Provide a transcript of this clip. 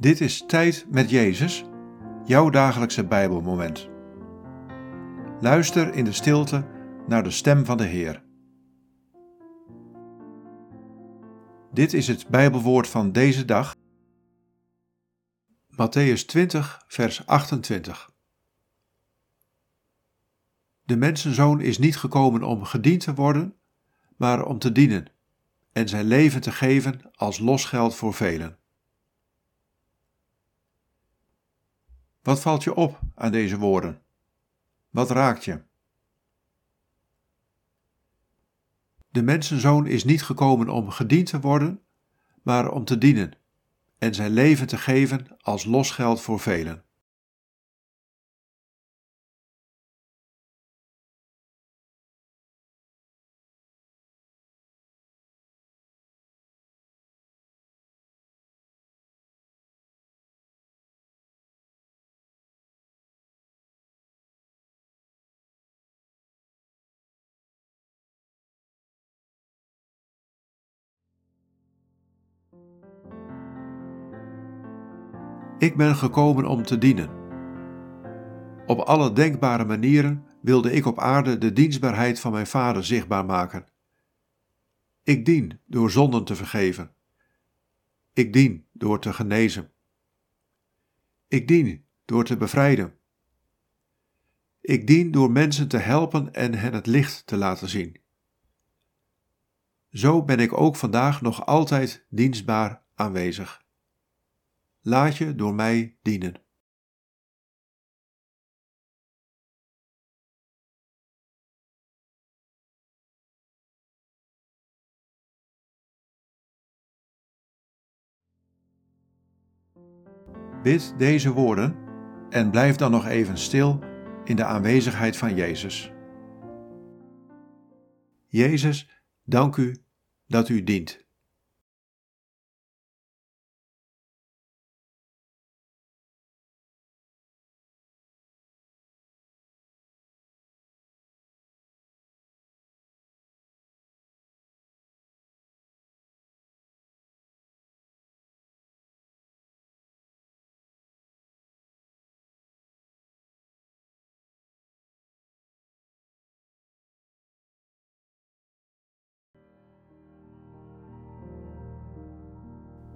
Dit is Tijd met Jezus, jouw dagelijkse Bijbelmoment. Luister in de stilte naar de stem van de Heer. Dit is het Bijbelwoord van deze dag. Matthäus 20, vers 28. De mensenzoon is niet gekomen om gediend te worden, maar om te dienen en zijn leven te geven als losgeld voor velen. Wat valt je op aan deze woorden? Wat raakt je? De mensenzoon is niet gekomen om gediend te worden, maar om te dienen en zijn leven te geven als losgeld voor velen. Ik ben gekomen om te dienen. Op alle denkbare manieren wilde ik op aarde de dienstbaarheid van mijn Vader zichtbaar maken. Ik dien door zonden te vergeven. Ik dien door te genezen. Ik dien door te bevrijden. Ik dien door mensen te helpen en hen het licht te laten zien. Zo ben ik ook vandaag nog altijd dienstbaar aanwezig. Laat je door mij dienen. Bid deze woorden en blijf dan nog even stil in de aanwezigheid van Jezus. Jezus, dank u dat u dient.